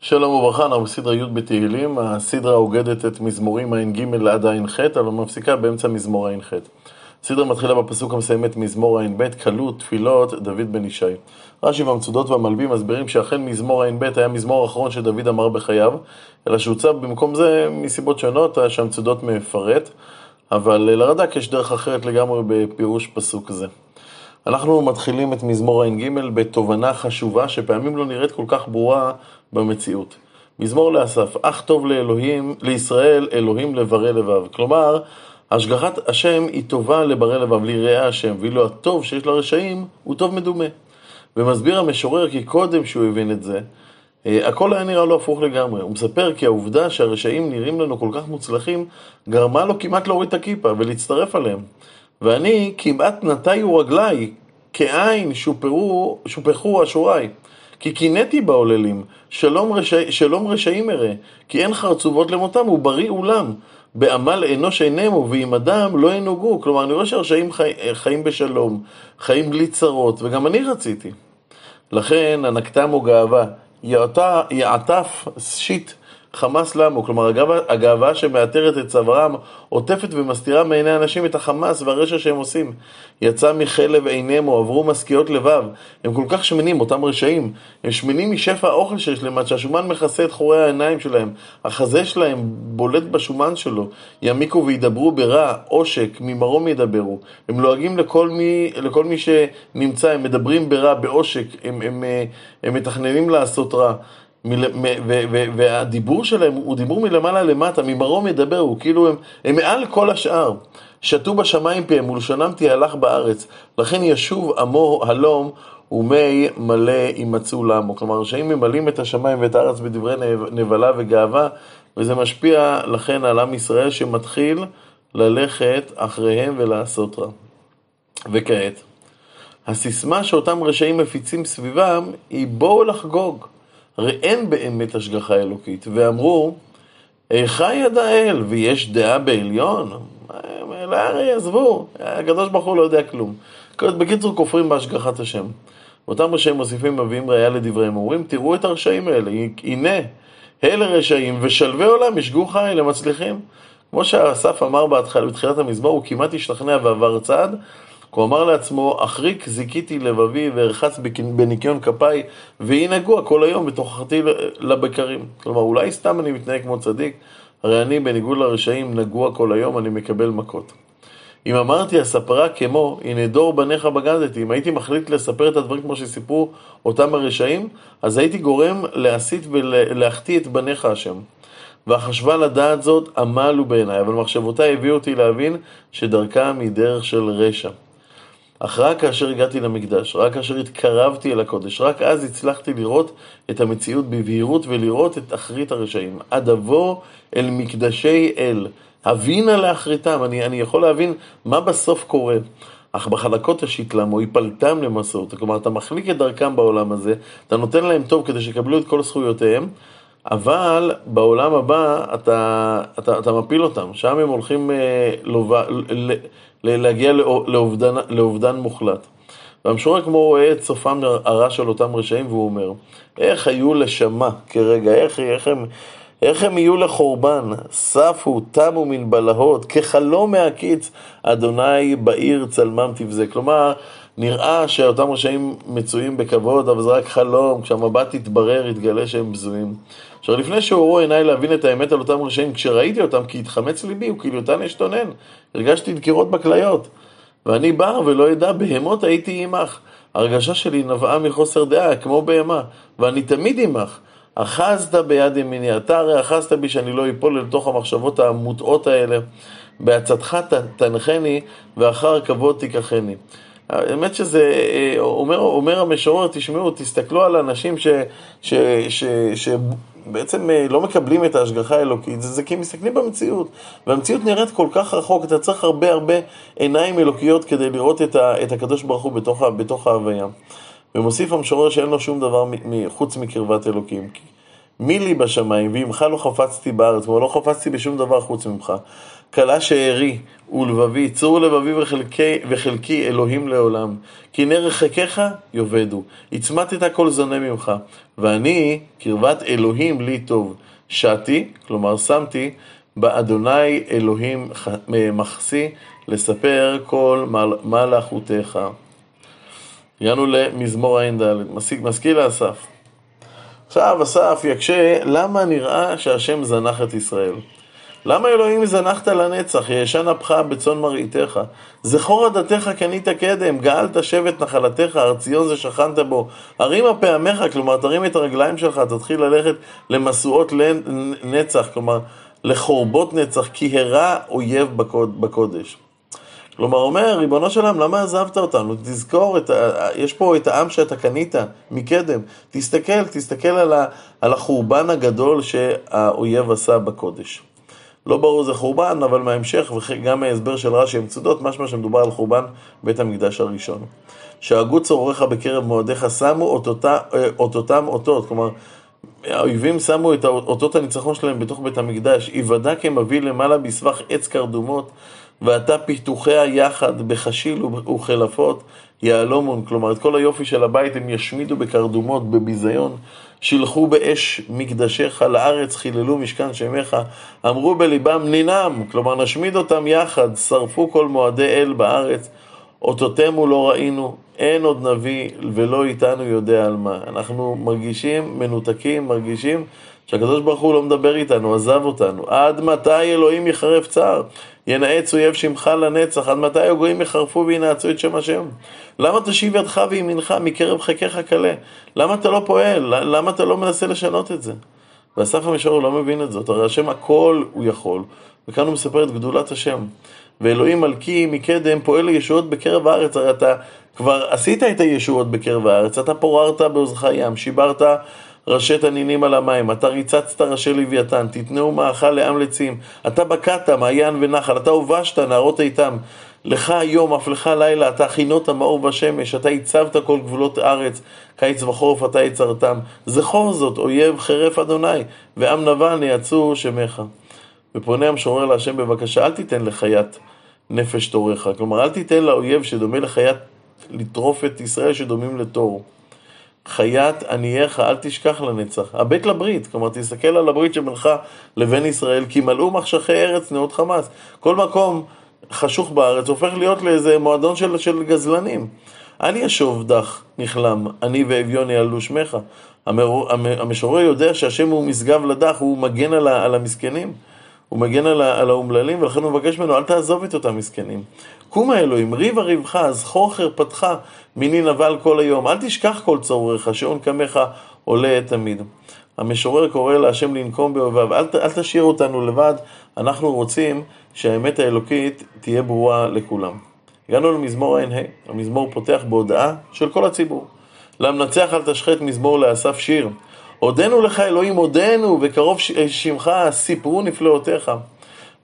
שלום וברכה, אנחנו בסדרה י' בתהילים, הסדרה אוגדת את מזמורים ע"ג עד ע"ח, אבל מפסיקה באמצע מזמור ע"ח. הסדרה מתחילה בפסוק המסיים את מזמור ע"ב, כלות, תפילות, דוד בן ישי. רש"י והמצודות והמלבים מסבירים שאכן מזמור ע"ב היה מזמור האחרון שדוד אמר בחייו, אלא שהוצב במקום זה מסיבות שונות, שהמצודות מפרט, אבל לרד"ק יש דרך אחרת לגמרי בפירוש פסוק זה. אנחנו מתחילים את מזמור ע"ג בתובנה חשובה שפעמים לא נראית כל כך ברורה במציאות. מזמור לאסף, אך טוב לאלוהים, לישראל אלוהים לברי לבב. כלומר, השגחת השם היא טובה לברי לבב, ליראי השם, ואילו הטוב שיש לרשעים הוא טוב מדומה. ומסביר המשורר כי קודם שהוא הבין את זה, אה, הכל היה נראה לו הפוך לגמרי. הוא מספר כי העובדה שהרשעים נראים לנו כל כך מוצלחים, גרמה לו כמעט להוריד את הכיפה ולהצטרף עליהם. ואני כמעט נטיו רגליי, כעין שופרו, שופכו אשוריי. כי קינאתי בעוללים, שלום, רשע, שלום רשעים אראה, כי אין חרצובות למותם, ובריא אולם. בעמל אנוש אינמו, ועם אדם לא ינוגו. כלומר, אני רואה שהרשעים חי, חיים בשלום, חיים בלי צרות, וגם אני רציתי. לכן, הנקתם הוא גאווה, יעטף שיט חמאס למו, כלומר הגאווה, הגאווה את צווארם עוטפת ומסתירה מעיני אנשים את החמאס והרשע שהם עושים. יצא מחלב עיניהם עברו משכיות לבב. הם כל כך שמנים, אותם רשעים. הם שמנים משפע האוכל שיש להם, עד שהשומן מכסה את חורי העיניים שלהם. החזה שלהם בולט בשומן שלו. ימיקו וידברו ברע, עושק, ממרום ידברו. הם לועגים לכל מי, לכל מי שנמצא, הם מדברים ברע, בעושק, הם, הם, הם, הם מתכננים לעשות רע. והדיבור שלהם הוא דיבור מלמעלה למטה, ממרום ידבר, הוא כאילו הם, הם מעל כל השאר. שתו בשמיים פיהם ולשונם תהלך בארץ, לכן ישוב עמו הלום ומי מלא יימצאו למו. כלומר, רשעים ממלאים את השמיים ואת הארץ בדברי נבלה וגאווה, וזה משפיע לכן על עם ישראל שמתחיל ללכת אחריהם ולעשות רע. וכעת, הסיסמה שאותם רשעים מפיצים סביבם היא בואו לחגוג. הרי אין באמת השגחה אלוקית, ואמרו, איכה ידע אל, ויש דעה בעליון? הרי עזבו, הקדוש ברוך הוא לא יודע כלום. בקיצור, כופרים בהשגחת השם. אותם רשעים מוסיפים מביאים ראייה לדבריהם, אומרים, תראו את הרשעים האלה, הנה, אלה רשעים, ושלווי עולם ישגו חי למצליחים. כמו שאסף אמר בתחילת המזמור, הוא כמעט השתכנע ועבר צעד, הוא אמר לעצמו, אחריק זיכיתי לבבי וארחץ בניקיון כפיי, והיא נגוע כל היום ותוכחתי לבקרים. כלומר, אולי סתם אני מתנהג כמו צדיק, הרי אני, בניגוד לרשעים, נגוע כל היום, אני מקבל מכות. אם אמרתי, אספרה כמו, הנה דור בניך בגדתי. אם הייתי מחליט לספר את הדברים כמו שסיפרו אותם הרשעים, אז הייתי גורם להסית ולהחטיא את בניך השם. והחשבה לדעת זאת עמלו בעיניי, אבל מחשבותיי הביאו אותי להבין שדרכם היא דרך של רשע. אך רק כאשר הגעתי למקדש, רק כאשר התקרבתי אל הקודש, רק אז הצלחתי לראות את המציאות בבהירות ולראות את אחרית הרשעים. עד אבוא אל מקדשי אל, הבינה לאחריתם. אני, אני יכול להבין מה בסוף קורה. אך בחלקות השיתלם או יפלטם למסעות, כלומר אתה מחליק את דרכם בעולם הזה, אתה נותן להם טוב כדי שיקבלו את כל זכויותיהם, אבל בעולם הבא אתה, אתה, אתה מפיל אותם, שם הם הולכים אה, לובה, ל, להגיע לאובדן, לאובדן מוחלט. והמשורר כמו רואה את סופם הרע של אותם רשעים והוא אומר, איך היו לשמה כרגע, איך, איך, הם, איך הם יהיו לחורבן, ספו, תמו מן בלהות, כחלום מהקיץ, אדוני בעיר צלמם תבזה. כלומר, נראה שאותם רשעים מצויים בכבוד, אבל זה רק חלום, כשהמבט יתברר, יתגלה שהם בזויים. עכשיו, לפני שהורו עיניי להבין את האמת על אותם רשעים, כשראיתי אותם, כי התחמץ ליבי, וכאילותן אשתונן, הרגשתי דקירות בכליות. ואני בא ולא אדע, בהמות הייתי עמך. הרגשה שלי נבעה מחוסר דעה, כמו בהמה, ואני תמיד עמך. אחזת ביד ימיני, אתה הרי אחזת בי שאני לא אפול לתוך המחשבות המוטעות האלה. בעצתך תנחני, ואחר כבוד תיקחני. האמת שזה, אה, אומר, אומר המשורר, תשמעו, תסתכלו על אנשים ש, ש, ש, ש, שבעצם אה, לא מקבלים את ההשגחה האלוקית, זה, זה כי מסתכלים במציאות, והמציאות נראית כל כך רחוק, אתה צריך הרבה הרבה עיניים אלוקיות כדי לראות את, ה, את הקדוש ברוך הוא בתוך, בתוך ההוויה. ומוסיף המשורר שאין לו שום דבר חוץ מקרבת אלוקים. מי לי בשמיים, ועמך לא חפצתי בארץ, כלומר לא חפצתי בשום דבר חוץ ממך. כלה שארי ולבבי, צור לבבי וחלקי, וחלקי אלוהים לעולם. כי הנה רחקיך יאבדו, הצמתת כל זונה ממך, ואני קרבת אלוהים לי טוב. שתי, כלומר שמתי, באדוני אלוהים מחסי, לספר כל מלאכותיך. הגענו למזמור ע"ד, משכיל לאסף. עכשיו אסף יקשה, למה נראה שהשם זנח את ישראל? למה אלוהים זנחת לנצח, ישן אפך בצאן מרעיתך? זכור עדתך קנית קדם, גאלת שבט נחלתך, הר ציון זה שכנת בו. הרימה פעמיך, כלומר תרים את הרגליים שלך, תתחיל ללכת למשואות נצח, כלומר לחורבות נצח, כי הרע אויב בקודש. כלומר, אומר, ריבונו של עולם, למה עזבת אותנו? תזכור, את ה... יש פה את העם שאתה קנית מקדם. תסתכל, תסתכל על, ה... על החורבן הגדול שהאויב עשה בקודש. לא ברור זה חורבן, אבל מההמשך, וגם מההסבר של רש"י המצודות, משמע שמדובר על חורבן בית המקדש הראשון. שהגו צוריך בקרב מועדיך, שמו אותותה, אה, אותותם אותות, כלומר, האויבים שמו את אותות הניצחון שלהם בתוך בית המקדש, היוודע כמביא למעלה בסבך עץ קרדומות, ואתה פיתוחיה יחד בחשיל וכלפות יהלומון, כלומר את כל היופי של הבית הם ישמידו בקרדומות, בביזיון, שילחו באש מקדשך לארץ, חיללו משכן שמך, אמרו בליבם נינם, כלומר נשמיד אותם יחד, שרפו כל מועדי אל בארץ, אותותימו לא ראינו, אין עוד נביא ולא איתנו יודע על מה. אנחנו מרגישים מנותקים, מרגישים שהקדוש ברוך הוא לא מדבר איתנו, עזב אותנו. עד מתי אלוהים יחרף צער? ינאץ אויב שמך לנצח, עד מתי הגויים יחרפו וינעצו את שם השם? למה תשיב ידך וימינך מקרב חקיך כלה? למה אתה לא פועל? למה אתה לא מנסה לשנות את זה? ואסף המשורר לא מבין את זאת, הרי השם הכל הוא יכול, וכאן הוא מספר את גדולת השם. ואלוהים מלכי מקדם פועל לישועות בקרב הארץ, הרי אתה כבר עשית את הישועות בקרב הארץ, אתה פוררת בעוזך ים, שיברת ראשי תנינים על המים, אתה ריצצת ראשי לוויתן, תתנאו מאכל לעם לצים, אתה בקעת מעיין ונחל, אתה הובשת נערות איתם, לך היום, אף לך לילה, אתה הכינות מאור בשמש, אתה הצבת כל גבולות ארץ, קיץ וחורף אתה יצרתם. זכור זאת, אויב חרף אדוני, ועם נבל יצאו שמך. ופונה המשורר להשם בבקשה, אל תיתן לחיית נפש תורך. כלומר, אל תיתן לאויב שדומה לחיית לטרוף את ישראל שדומים לתור. חיית עניייך אל תשכח לנצח. הבט לברית, כלומר תסתכל על הברית שבינך לבין ישראל, כי מלאו מחשכי ארץ נאות חמאס. כל מקום חשוך בארץ הופך להיות לאיזה מועדון של, של גזלנים. אל ישוב דח נכלם, אני ואביון יעלו שמך. המשורר יודע שהשם הוא משגב לדח, הוא מגן על, על המסכנים. הוא מגן על, על האומללים, ולכן הוא מבקש ממנו, אל תעזוב את אותם מסכנים. קום האלוהים, ריבה ריבך, זכור חרפתך, מיני נבל כל היום. אל תשכח כל צורריך, שעון קמך עולה תמיד. המשורר קורא להשם לנקום באוהביו, אל, אל תשאיר אותנו לבד, אנחנו רוצים שהאמת האלוקית תהיה ברורה לכולם. הגענו למזמור ע"ה, המזמור פותח בהודעה של כל הציבור. למנצח אל תשחט מזמור לאסף שיר. עודנו לך אלוהים, עודנו, וקרוב שמך, סיפרו נפלאותיך.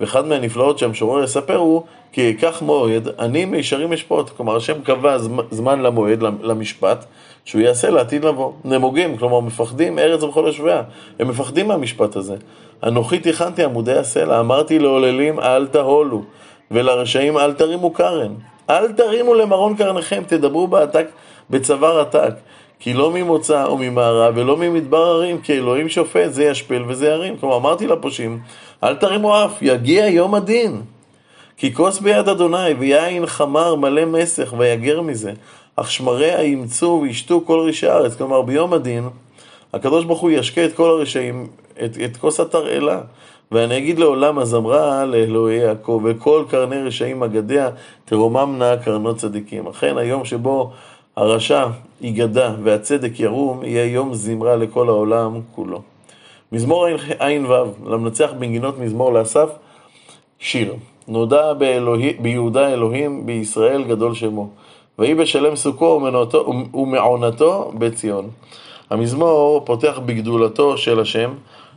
ואחד מהנפלאות שהמשורר יספר הוא כי ייקח מועד, אני מישרים אשפוט. כלומר, השם קבע זמן למועד, למשפט, שהוא יעשה לעתיד לבוא. נמוגים, כלומר מפחדים, ארץ וכל יושביה. הם מפחדים מהמשפט הזה. אנוכי תיכנתי עמודי הסלע, אמרתי לעוללים אל תהולו, ולרשעים אל תרימו קרן. אל תרימו למרון קרניכם, תדברו בעתק, בצוואר עתק. כי לא ממוצא או ממערב ולא ממדבר הרים, כי אלוהים שופט, זה ישפל וזה ירים. כלומר, אמרתי לפושעים, אל תרימו אף, יגיע יום הדין. כי כוס ביד אדוני, ויין חמר מלא מסך, ויגר מזה. אך שמריה ימצאו וישתו כל רשעי הארץ. כלומר, ביום הדין, הקדוש ברוך הוא ישקה את כל הרשעים, את, את כוס התרעלה. ואני אגיד לעולם הזמרה לאלוהי יעקב, וכל קרני רשעים אגדיה, תרוממנה קרנות צדיקים. אכן, היום שבו הרשע ייגדע והצדק ירום, יהיה יום זמרה לכל העולם כולו. מזמור ע"ו, למנצח בנגינות מזמור לאסף, שיר. נודע באלוהי, ביהודה אלוהים, בישראל גדול שמו. ויהי בשלם סוכו ומעונתו בציון. המזמור פותח בגדולתו של השם,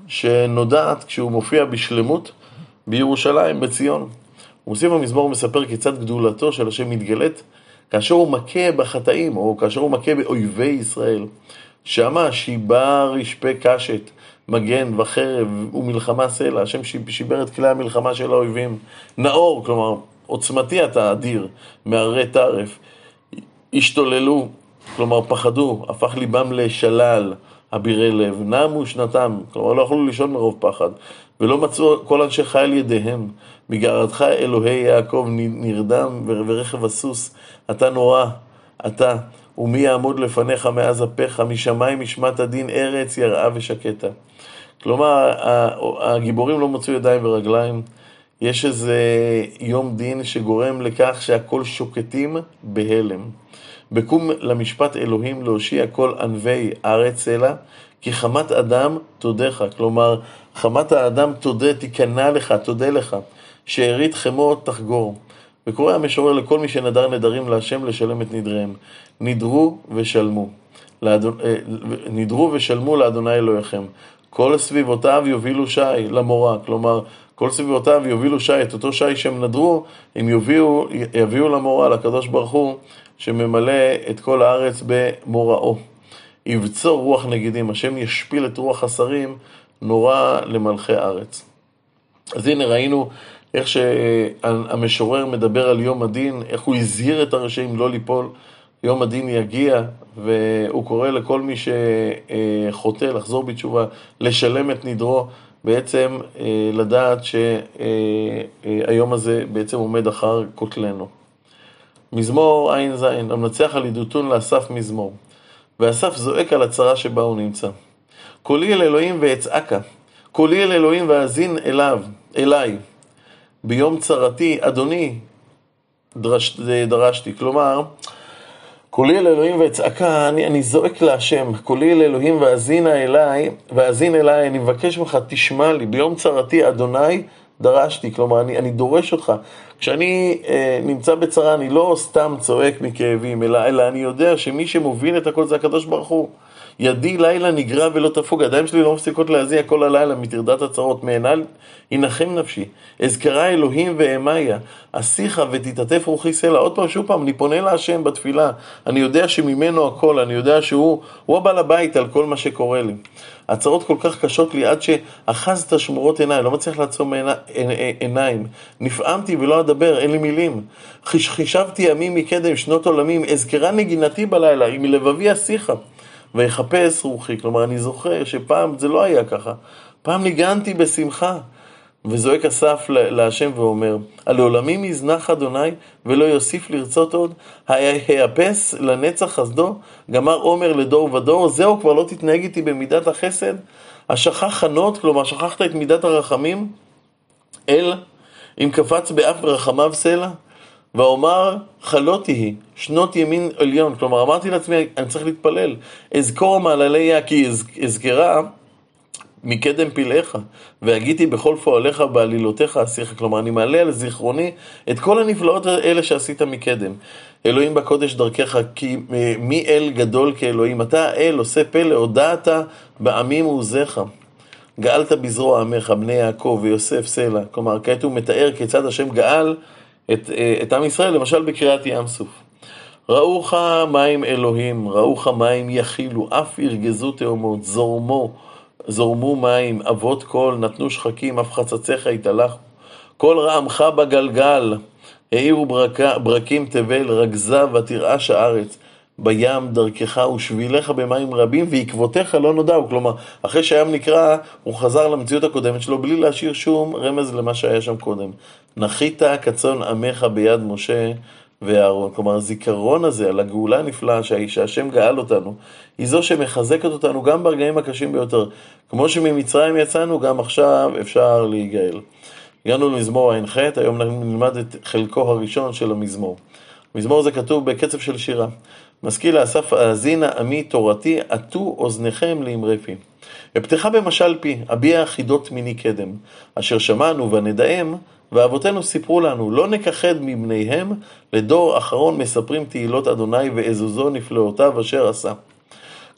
שנודעת כשהוא מופיע בשלמות בירושלים, בציון. הוא מוסיף המזמור ומספר כיצד גדולתו של השם מתגלית כאשר הוא מכה בחטאים, או כאשר הוא מכה באויבי ישראל. שמה שיבר ישפה קשת, מגן וחרב ומלחמה סלע, השם שיבר את כלי המלחמה של האויבים. נאור, כלומר, עוצמתי אתה אדיר, מהרי טרף. השתוללו, כלומר פחדו, הפך ליבם לשלל, אבירי לב, נמו שנתם, כלומר לא יכלו לישון מרוב פחד, ולא מצאו כל אנשי חיל ידיהם. מגערתך אלוהי יעקב נרדם ורכב הסוס, אתה נורא, אתה, ומי יעמוד לפניך מאז אפיך, משמיים משמעת הדין ארץ יראה ושקטה. כלומר, הגיבורים לא מצאו ידיים ורגליים, יש איזה יום דין שגורם לכך שהכל שוקטים בהלם. בקום למשפט אלוהים להושיע כל ענבי הארץ סלע, כי חמת אדם תודך. כלומר, חמת האדם תודה, תיכנע לך, תודה לך. שארית חמו תחגור. וקורא המשורר לכל מי שנדר נדרים להשם לשלם את נדריהם. נדרו ושלמו. לאדון, אה, נדרו ושלמו לאדוני אלוהיכם. כל סביבותיו יובילו שי למורה, כלומר, כל סביבותיו יובילו שי, את אותו שי שהם נדרו, הם יביאו, יביאו למורה, לקדוש ברוך הוא, שממלא את כל הארץ במוראו. יבצור רוח נגידים, השם ישפיל את רוח השרים, נורא למלכי ארץ. אז הנה ראינו איך שהמשורר מדבר על יום הדין, איך הוא הזהיר את הרשעים לא ליפול. יום הדין יגיע, והוא קורא לכל מי שחוטא לחזור בתשובה, לשלם את נדרו, בעצם אה, לדעת שהיום הזה בעצם עומד אחר כותלנו. מזמור ע"ז, המנצח על עדותון לאסף מזמור. ואסף זועק על הצרה שבה הוא נמצא. קולי אל אלוהים ואצעקה, קולי אל אלוהים ואזין אליו, אליי. ביום צרתי, אדוני, דרש, דרשתי. כלומר, קולי אל אלוהים ואצעקה, אני, אני זועק להשם, קולי אל אלוהים ואזינה אליי, ואזין אליי, אני מבקש ממך, תשמע לי, ביום צרתי, אדוני, דרשתי, כלומר, אני, אני דורש אותך. כשאני אה, נמצא בצרה, אני לא סתם צועק מכאבים, אלא, אלא אני יודע שמי שמוביל את הכל זה הקדוש ברוך הוא. ידי לילה נגרע ולא תפוג, הידיים שלי לא מפסיקות להזיע כל הלילה מטרדת הצרות, מעיניי ינחם נפשי. אזכרה אלוהים ואמיה, אשיך ותתעטף רוחי סלע. עוד פעם, שוב פעם, אני פונה להשם בתפילה, אני יודע שממנו הכל, אני יודע שהוא הבעל הבית על כל מה שקורה לי. הצרות כל כך קשות לי עד שאחזת שמורות עיניי, לא מצליח לעצום עיניים. נפעמתי ולא אדבר, אין לי מילים. חישבתי ימים מקדם, שנות עולמים, אזכרה נגינתי בלילה, אם מלבבי אשיך. ויחפש רוחי. כלומר, אני זוכר שפעם זה לא היה ככה. פעם ניגנתי בשמחה. וזועק אסף להשם ואומר, על עולמים יזנח אדוני ולא יוסיף לרצות עוד, היאפס לנצח חסדו, גמר עומר לדור ודור, זהו כבר לא תתנהג איתי במידת החסד? השכח חנות, כלומר שכחת את מידת הרחמים? אל, אם קפץ באף רחמיו סלע? ואומר חלותי היא, שנות ימין עליון. כלומר, אמרתי לעצמי, אני צריך להתפלל. אזכור מעללי כי אזכרה מקדם פלאיך, והגיתי בכל פועליך בעלילותיך אסיך. כלומר, אני מעלה על זיכרוני את כל הנפלאות האלה שעשית מקדם. אלוהים בקודש דרכך, כי מי אל גדול כאלוהים? אתה האל, עושה פלא, הודעת בעמים ועוזיך. גאלת בזרוע עמך, בני יעקב ויוסף סלע. כלומר, כעת הוא מתאר כיצד השם גאל את, אה, את עם ישראל, למשל בקריאת ים סוף. ראוך מים אלוהים, ראוך מים יכילו, אף ירגזו תאומות, זורמו, זורמו מים, אבות קול, נתנו שחקים, אף חצציך יתהלכו. כל רעמך בגלגל, העירו ברקים תבל, רגזה ותרעש הארץ. בים דרכך ושבילך במים רבים ועקבותיך לא נודעו. כלומר, אחרי שהים נקרא, הוא חזר למציאות הקודמת שלו בלי להשאיר שום רמז למה שהיה שם קודם. נחית כצאן עמך ביד משה ואהרון. כלומר, הזיכרון הזה על הגאולה הנפלאה שהשם גאל אותנו, היא זו שמחזקת אותנו גם ברגעים הקשים ביותר. כמו שממצרים יצאנו, גם עכשיו אפשר להיגאל. הגענו למזמור ע"ח, היום נלמד את חלקו הראשון של המזמור. מזמור זה כתוב בקצב של שירה. משכיל האסף האזינה עמי תורתי, עטו אוזניכם לאמרי פי. בפתיחה במשל פי, אביע חידות מיני קדם, אשר שמענו ונדאם, ואבותינו סיפרו לנו, לא נכחד מבניהם, לדור אחרון מספרים תהילות אדוני ועזוזו נפלאותיו אשר עשה.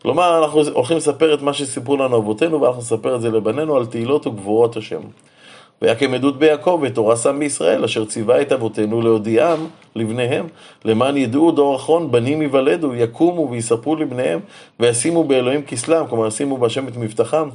כלומר, אנחנו הולכים לספר את מה שסיפרו לנו אבותינו, ואנחנו נספר את זה לבנינו על תהילות וגבורות השם. ויקם עדות ביעקב ותורה שם בישראל, אשר ציווה את אבותינו להודיעם לבניהם, למען ידעו דור אחרון בנים ייוולדו, יקומו ויספרו לבניהם, וישימו באלוהים כסלם, כלומר ישימו בהשם את מבטחם,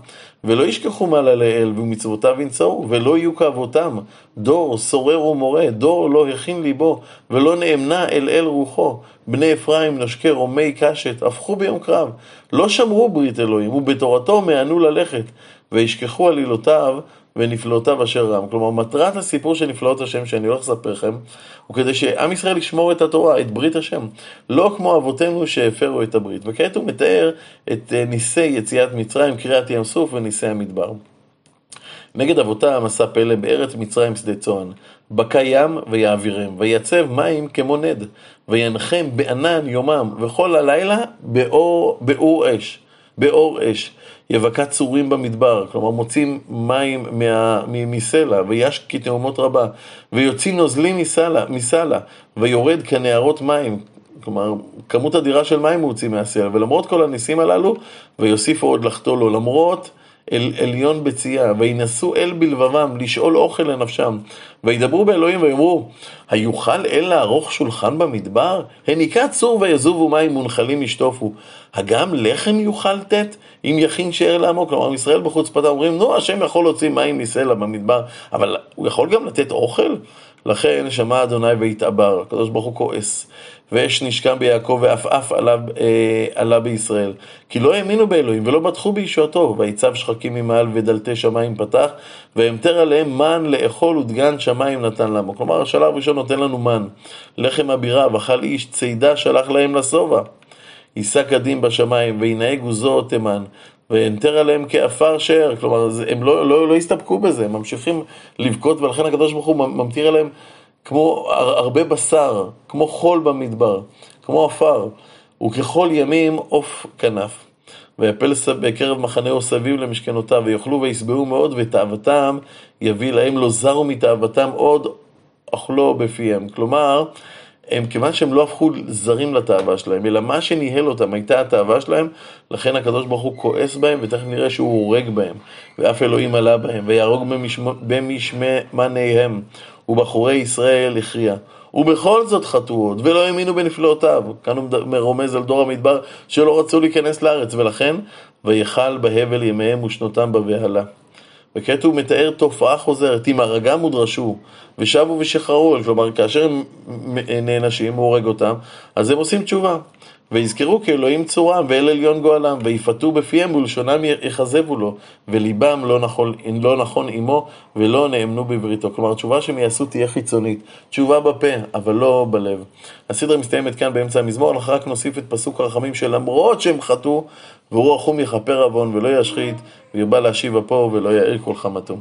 ולא ישכחו מעלה לאל, ומצוותיו ינצרו, ולא יהיו כאבותם, דור סורר ומורה, דור לא הכין ליבו, ולא נאמנה אל אל רוחו, בני אפרים נשקי רומי קשת, הפכו ביום קרב, לא שמרו ברית אלוהים, ובתורתו מענו ללכת, וישכחו עלילותיו, ונפלאותיו אשר רם. כלומר, מטרת הסיפור של נפלאות השם שאני הולך לספר לכם, הוא כדי שעם ישראל ישמור את התורה, את ברית השם. לא כמו אבותינו שהפרו את הברית. וכעת הוא מתאר את אה, ניסי יציאת מצרים, קריעת ים סוף וניסי המדבר. נגד אבותם עשה פלא בארץ מצרים שדה צוען, בקע ים ויעבירם, ויצב מים כמו נד, וינחם בענן יומם, וכל הלילה באור, באור אש. באור אש. יבקע צורים במדבר, כלומר מוצאים מים מה, מסלע, ויש כתאומות רבה, ויוצאים נוזלים מסלע, מסלע ויורד כנערות מים, כלומר, כמות אדירה של מים הוא הוציא מהסלע, ולמרות כל הניסים הללו, ויוסיפו עוד לחטוא לו, למרות אל עליון בצייה, וינשאו אל בלבבם, לשאול אוכל לנפשם, וידברו באלוהים ויאמרו, היוכל אל לערוך שולחן במדבר? הניקה צור ויזובו מים מונחלים ישטופו. הגם לחם יוכל תת, אם יכין שאר לעמו? כלומר, ישראל בחוצפתה אומרים, נו, השם יכול להוציא מים מסלע במדבר, אבל הוא יכול גם לתת אוכל? לכן שמע אדוני והתעבר, הקדוש ברוך הוא כועס. ואש נשכם ביעקב ועפעף עלה, אה, עלה בישראל. כי לא האמינו באלוהים ולא בטחו בישועתו, ויצב שחקים ממעל ודלתי שמיים פתח, והמטר עליהם מן לאכול ודגן שמיים נתן למו. כלומר, השלב הראשון נותן לנו מן. לחם הבירה, ואכל איש צידה שלח להם לשובע. יישא קדים בשמיים, וינהג עוזו תימן. והנטר עליהם כעפר שאר, כלומר, הם לא, לא, לא הסתפקו בזה, הם ממשיכים לבכות, ולכן הקדוש ברוך הוא ממטיר עליהם כמו הרבה בשר, כמו חול במדבר, כמו עפר, וככל ימים עוף כנף. ויפל בקרב מחנהו סביב למשכנותיו, ויאכלו וישבעו מאוד, ותאוותם יביא להם לא זרו מתאוותם עוד אכלו בפיהם. כלומר, הם, כיוון שהם לא הפכו זרים לתאווה שלהם, אלא מה שניהל אותם הייתה התאווה שלהם, לכן הקדוש ברוך הוא כועס בהם, ותכף נראה שהוא הורג בהם, ואף אלוהים עלה בהם, ויהרוג במשמניהם, ובחורי ישראל הכריע. ובכל זאת חטאו עוד, ולא האמינו בנפלאותיו. כאן הוא מרומז על דור המדבר שלא רצו להיכנס לארץ, ולכן, ויכל בהבל ימיהם ושנותם בבהלה. וכעת הוא מתאר תופעה חוזרת, אם הרגם ודרשו, ושבו ושחררו, כלומר כאשר הם נענשים, הוא הורג אותם, אז הם עושים תשובה. ויזכרו כי אלוהים צורם ואל עליון גואלם, ויפתו בפיהם ולשונם יכזבו לו, וליבם לא נכון, לא נכון עמו, ולא נאמנו בבריתו. כלומר, תשובה שהם יעשו תהיה חיצונית, תשובה בפה, אבל לא בלב. הסדרה מסתיימת כאן באמצע המזמור, אנחנו רק נוסיף את פסוק הרחמים שלמרות שהם חטאו, והוא רחום יכפר עוון ולא ישחית, וירבה להשיב אפו ולא יאיר כל חמתו.